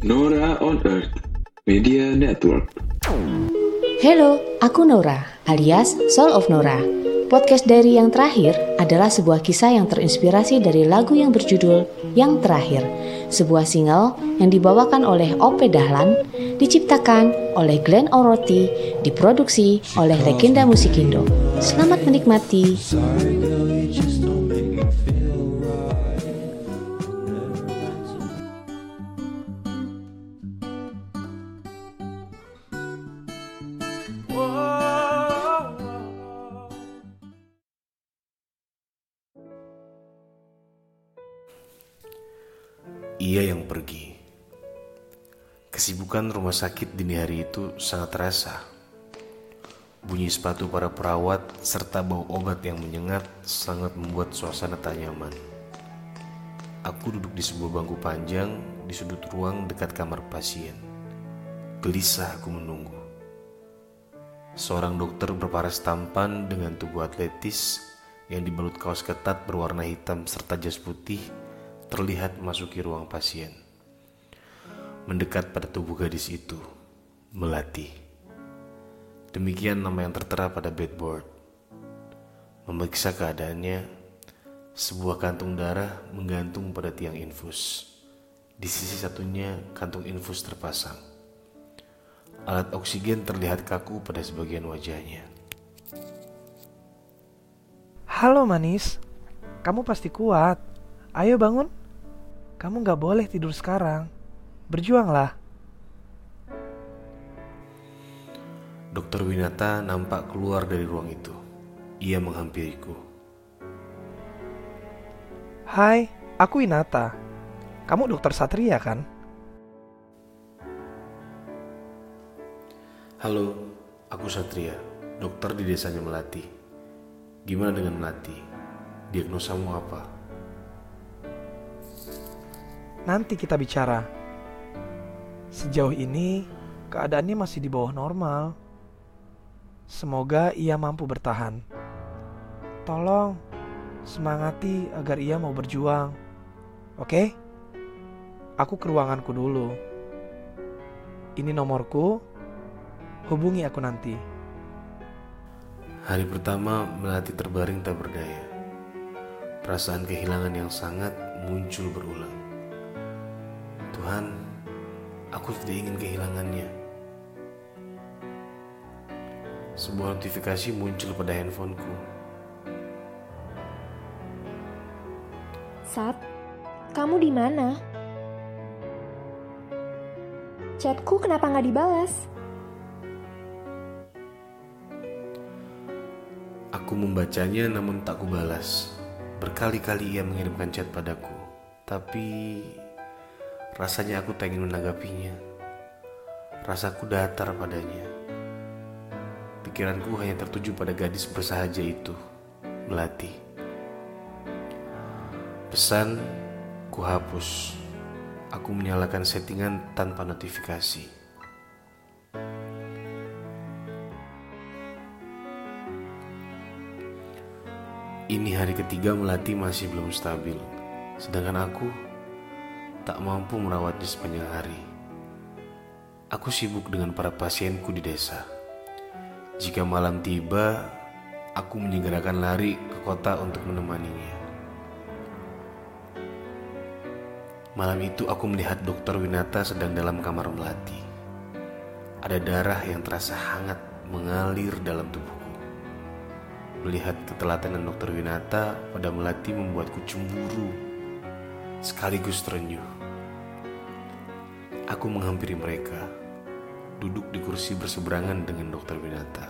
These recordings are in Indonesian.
Nora on Earth Media Network. Hello, aku Nora, alias Soul of Nora. Podcast dari yang terakhir adalah sebuah kisah yang terinspirasi dari lagu yang berjudul Yang Terakhir, sebuah single yang dibawakan oleh Ope Dahlan, diciptakan oleh Glenn Oroti, diproduksi oleh legenda musik Indo. Selamat menikmati. Kesibukan rumah sakit dini hari itu sangat terasa. Bunyi sepatu para perawat serta bau obat yang menyengat sangat membuat suasana tak nyaman. Aku duduk di sebuah bangku panjang di sudut ruang dekat kamar pasien. Gelisah aku menunggu. Seorang dokter berparas tampan dengan tubuh atletis yang dibalut kaos ketat berwarna hitam serta jas putih terlihat memasuki ruang pasien. Mendekat pada tubuh gadis itu, Melati. Demikian nama yang tertera pada bedboard. Memeriksa keadaannya, sebuah kantung darah menggantung pada tiang infus. Di sisi satunya, kantung infus terpasang. Alat oksigen terlihat kaku pada sebagian wajahnya. Halo manis, kamu pasti kuat. Ayo bangun. Kamu gak boleh tidur sekarang. Berjuanglah. Dokter Winata nampak keluar dari ruang itu. Ia menghampiriku. Hai, aku Inata. Kamu dokter Satria kan? Halo, aku Satria, dokter di desanya Melati. Gimana dengan Melati? Diagnosamu apa? Nanti kita bicara. Sejauh ini, keadaannya masih di bawah normal. Semoga ia mampu bertahan. Tolong, semangati agar ia mau berjuang. Oke? Aku ke ruanganku dulu. Ini nomorku. Hubungi aku nanti. Hari pertama Melati terbaring tak berdaya. Perasaan kehilangan yang sangat muncul berulang. Tuhan, aku tidak ingin kehilangannya. Sebuah notifikasi muncul pada handphoneku. Sat, kamu di mana? Chatku kenapa nggak dibalas? Aku membacanya namun tak kubalas. Berkali-kali ia mengirimkan chat padaku, tapi rasanya aku tak ingin menanggapinya. Rasaku datar padanya. Pikiranku hanya tertuju pada gadis bersahaja itu, Melati. Pesan ku hapus. Aku menyalakan settingan tanpa notifikasi. Ini hari ketiga Melati masih belum stabil, sedangkan aku tak mampu merawatnya sepanjang hari. Aku sibuk dengan para pasienku di desa. Jika malam tiba, aku menyegerakan lari ke kota untuk menemaninya. Malam itu aku melihat dokter Winata sedang dalam kamar Melati. Ada darah yang terasa hangat mengalir dalam tubuhku. Melihat keteladanan dokter Winata pada Melati membuatku cemburu sekaligus terenyuh. Aku menghampiri mereka, duduk di kursi berseberangan dengan dokter Winata.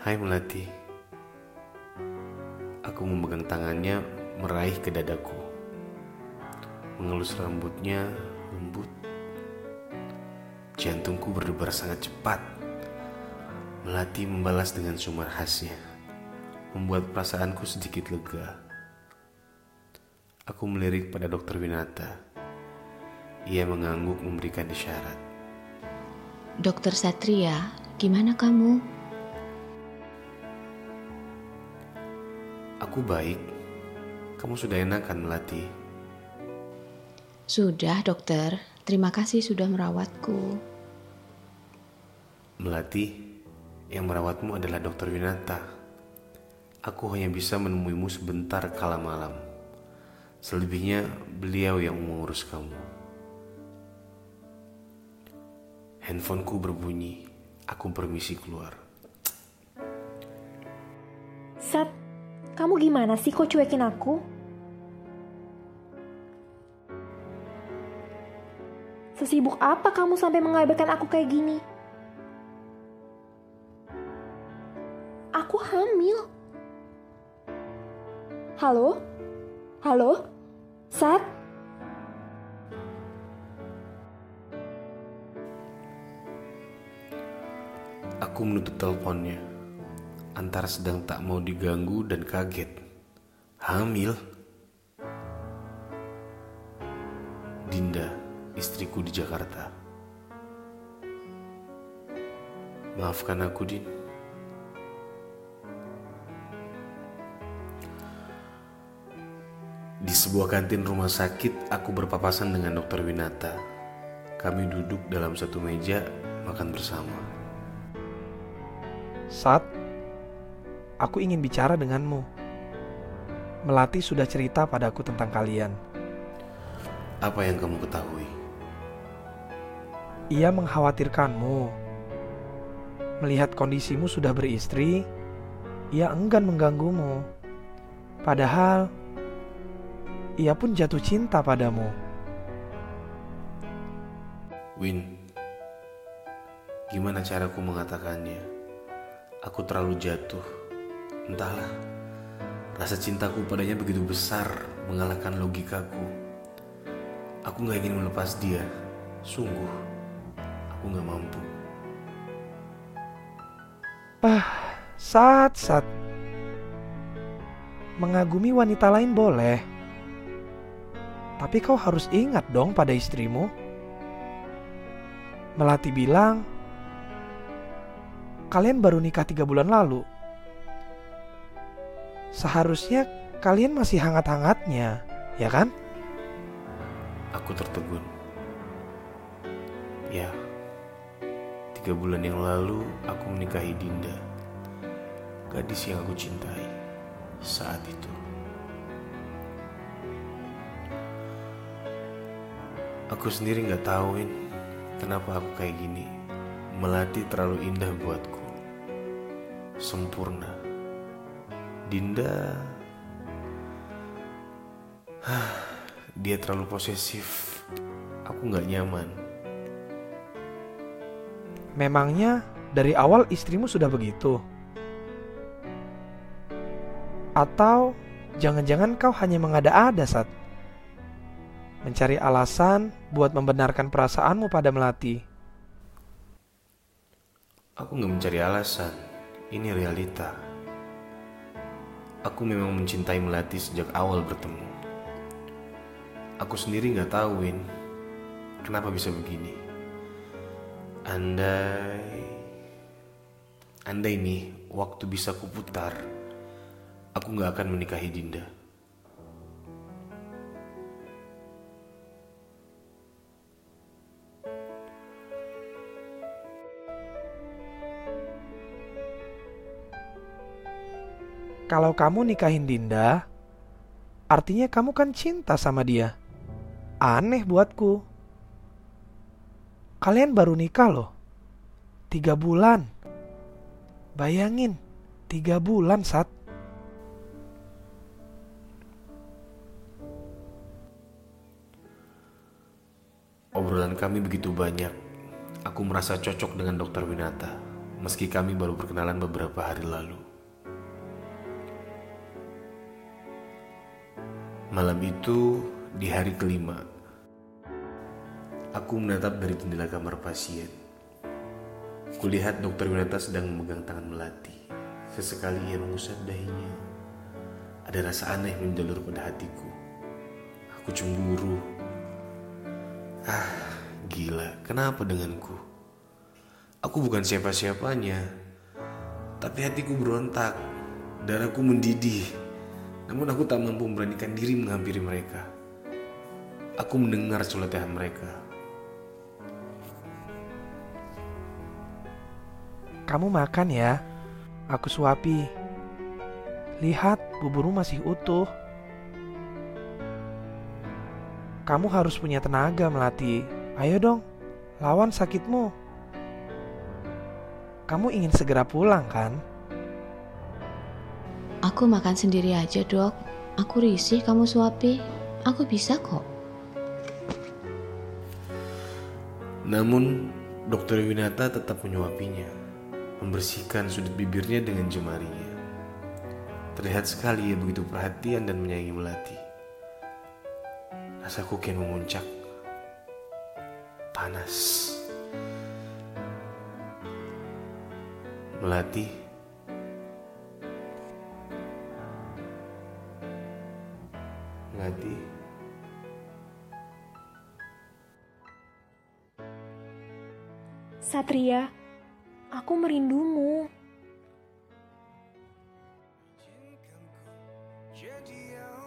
Hai Melati. Aku memegang tangannya meraih ke dadaku. Mengelus rambutnya lembut. Jantungku berdebar sangat cepat. Melati membalas dengan sumar khasnya, membuat perasaanku sedikit lega. Aku melirik pada dokter Winata. Ia mengangguk memberikan isyarat. Dokter Satria, gimana kamu? Aku baik. Kamu sudah enakan Melati. Sudah, dokter. Terima kasih sudah merawatku. Melati, yang merawatmu adalah dokter Winata. Aku hanya bisa menemuimu sebentar kala malam. Selebihnya beliau yang mengurus kamu. Handphoneku berbunyi. Aku permisi keluar. Sat, kamu gimana sih kok cuekin aku? Sesibuk apa kamu sampai mengabaikan aku kayak gini? Aku hamil. Halo? Halo? Sat? Aku menutup teleponnya. Antara sedang tak mau diganggu dan kaget. Hamil? Dinda, istriku di Jakarta. Maafkan aku, Din. Di sebuah kantin rumah sakit, aku berpapasan dengan dokter Winata. Kami duduk dalam satu meja, makan bersama. Sat, aku ingin bicara denganmu. Melati sudah cerita padaku tentang kalian. Apa yang kamu ketahui? Ia mengkhawatirkanmu. Melihat kondisimu sudah beristri, ia enggan mengganggumu. Padahal ia pun jatuh cinta padamu. Win, gimana caraku mengatakannya? Aku terlalu jatuh. Entahlah, rasa cintaku padanya begitu besar mengalahkan logikaku. Aku gak ingin melepas dia. Sungguh, aku gak mampu. Sat, sat. Mengagumi wanita lain boleh. Tapi kau harus ingat dong pada istrimu. Melati bilang, kalian baru nikah tiga bulan lalu. Seharusnya kalian masih hangat-hangatnya, ya kan? Aku tertegun. Ya, tiga bulan yang lalu aku menikahi Dinda, gadis yang aku cintai saat itu. Aku sendiri nggak tahuin kenapa aku kayak gini. Melati terlalu indah buatku, sempurna. Dinda, dia terlalu posesif. Aku nggak nyaman. Memangnya dari awal istrimu sudah begitu? Atau jangan-jangan kau hanya mengada-ada saat mencari alasan buat membenarkan perasaanmu pada Melati? Aku nggak mencari alasan. Ini realita. Aku memang mencintai Melati sejak awal bertemu. Aku sendiri nggak tahu, Win, kenapa bisa begini. Andai, andai nih waktu bisa kuputar, aku nggak akan menikahi Dinda. Kalau kamu nikahin Dinda, artinya kamu kan cinta sama dia. Aneh buatku. Kalian baru nikah loh. Tiga bulan. Bayangin, tiga bulan saat Obrolan kami begitu banyak. Aku merasa cocok dengan dokter Winata, meski kami baru berkenalan beberapa hari lalu. Malam itu, di hari kelima, aku menatap dari jendela kamar pasien. Kulihat dokter Winata sedang memegang tangan Melati. Sesekali ia mengusap dahinya. Ada rasa aneh menjalur pada hatiku. Aku cemburu. Ah, gila. Kenapa denganku? Aku bukan siapa-siapanya. Tapi hatiku berontak. Darahku mendidih. Namun aku tak mampu memberanikan diri menghampiri mereka. Aku mendengar celotehan mereka. Kamu makan ya. Aku suapi. Lihat, buburmu masih utuh. Kamu harus punya tenaga, Melati. Ayo dong, lawan sakitmu. Kamu ingin segera pulang, kan? Aku makan sendiri aja, dok. Aku risih kamu suapi. Aku bisa kok. Namun, dokter Winata tetap menyuapinya, membersihkan sudut bibirnya dengan jemarinya. Terlihat sekali ia begitu perhatian dan menyayangi Melati. Rasaku kian memuncak. Panas. Melati. Melati. Satria, aku merindumu. jadi yang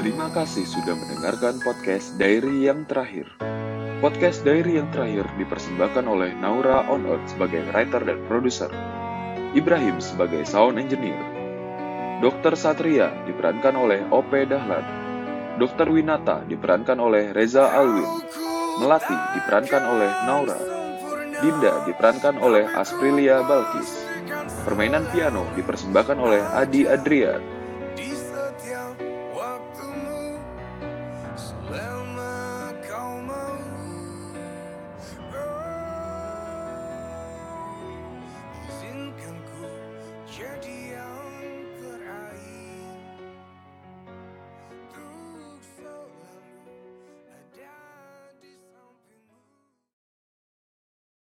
Terima kasih sudah mendengarkan podcast Diary yang terakhir. Podcast Diary yang terakhir dipersembahkan oleh Naura On Earth sebagai writer dan produser, Ibrahim sebagai sound engineer, Dr. Satria diperankan oleh OP Dahlan, Dr. Winata diperankan oleh Reza Alwin, Melati diperankan oleh Naura, Dinda diperankan oleh Asprilia Balkis, permainan piano dipersembahkan oleh Adi Adrian,